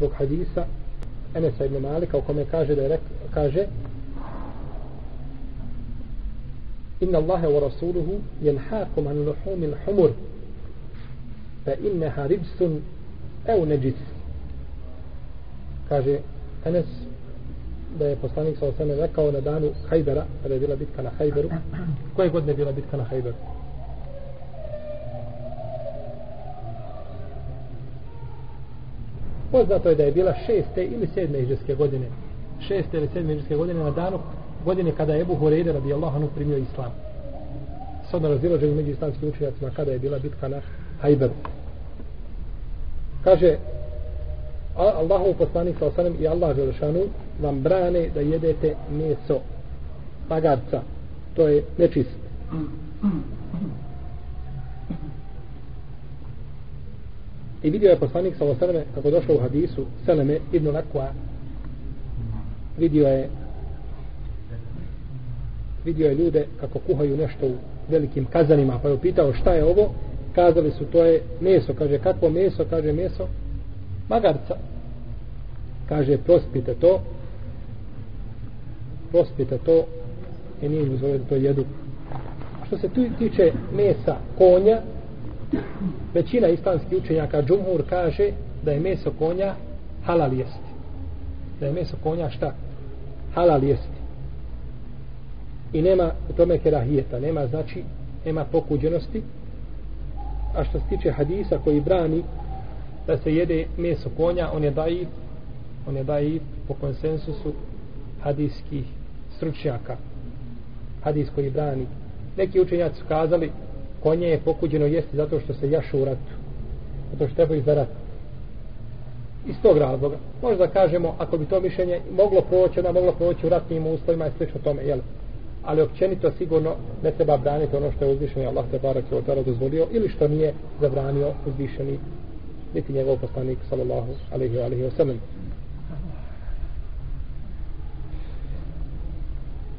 zbog hadisa Enesa ibn Malika u kome kaže da je rek, kaže Inna Allahe wa rasuluhu jenhakum an luhumi l'humur fa inneha ribsun ev neđis kaže Enes da je poslanik sa osame rekao na danu Hajdara kada je bila bitka na Hajdaru koje godine je bila bitka na Hajdaru Poznato je da je bila šeste ili sedme iđeske godine. Šeste ili sedme iđeske godine na danu godine kada je Ebu Hureyre radijallahu anhu primio islam. Sada razilaženje među islamskim učenjacima kada je bila bitka na Hajberu. Kaže Allahu poslanik sa osanem i Allah Želešanu vam brane da jedete meso magarca. To je nečist. I vidio je poslanik sa osaname, kako došao u hadisu Seleme ibn Lakwa. Vidio je vidio je ljude kako kuhaju nešto u velikim kazanima pa je upitao šta je ovo? Kazali su to je meso. Kaže kakvo meso? Kaže meso magarca. Kaže prospite to. Prospite to. I nije im da to jedu. Što se tu tiče mesa konja većina islamskih učenjaka džumhur kaže da je meso konja halal jesti da je meso konja šta? Halal jesti i nema u tome kerahijeta nema znači nema pokuđenosti. A što se tiče hadisa koji brani da se jede meso konja on je daji on je daji po konsensusu hadijskih stručnjaka. Hadis koji brani. Neki učenjaci su kazali konje je pokuđeno jesti zato što se jašu u ratu. Zato što trebaju za rat. Iz tog razloga. Možda kažemo ako bi to mišljenje moglo proći onda moglo proći u ratnim uslovima i slično tome jel? ali općenito sigurno ne treba braniti ono što je uzvišeni Allah te barak je otara dozvolio ili što nije zabranio uzvišeni niti njegov poslanik sallallahu alaihi wa alaihi wa sallam.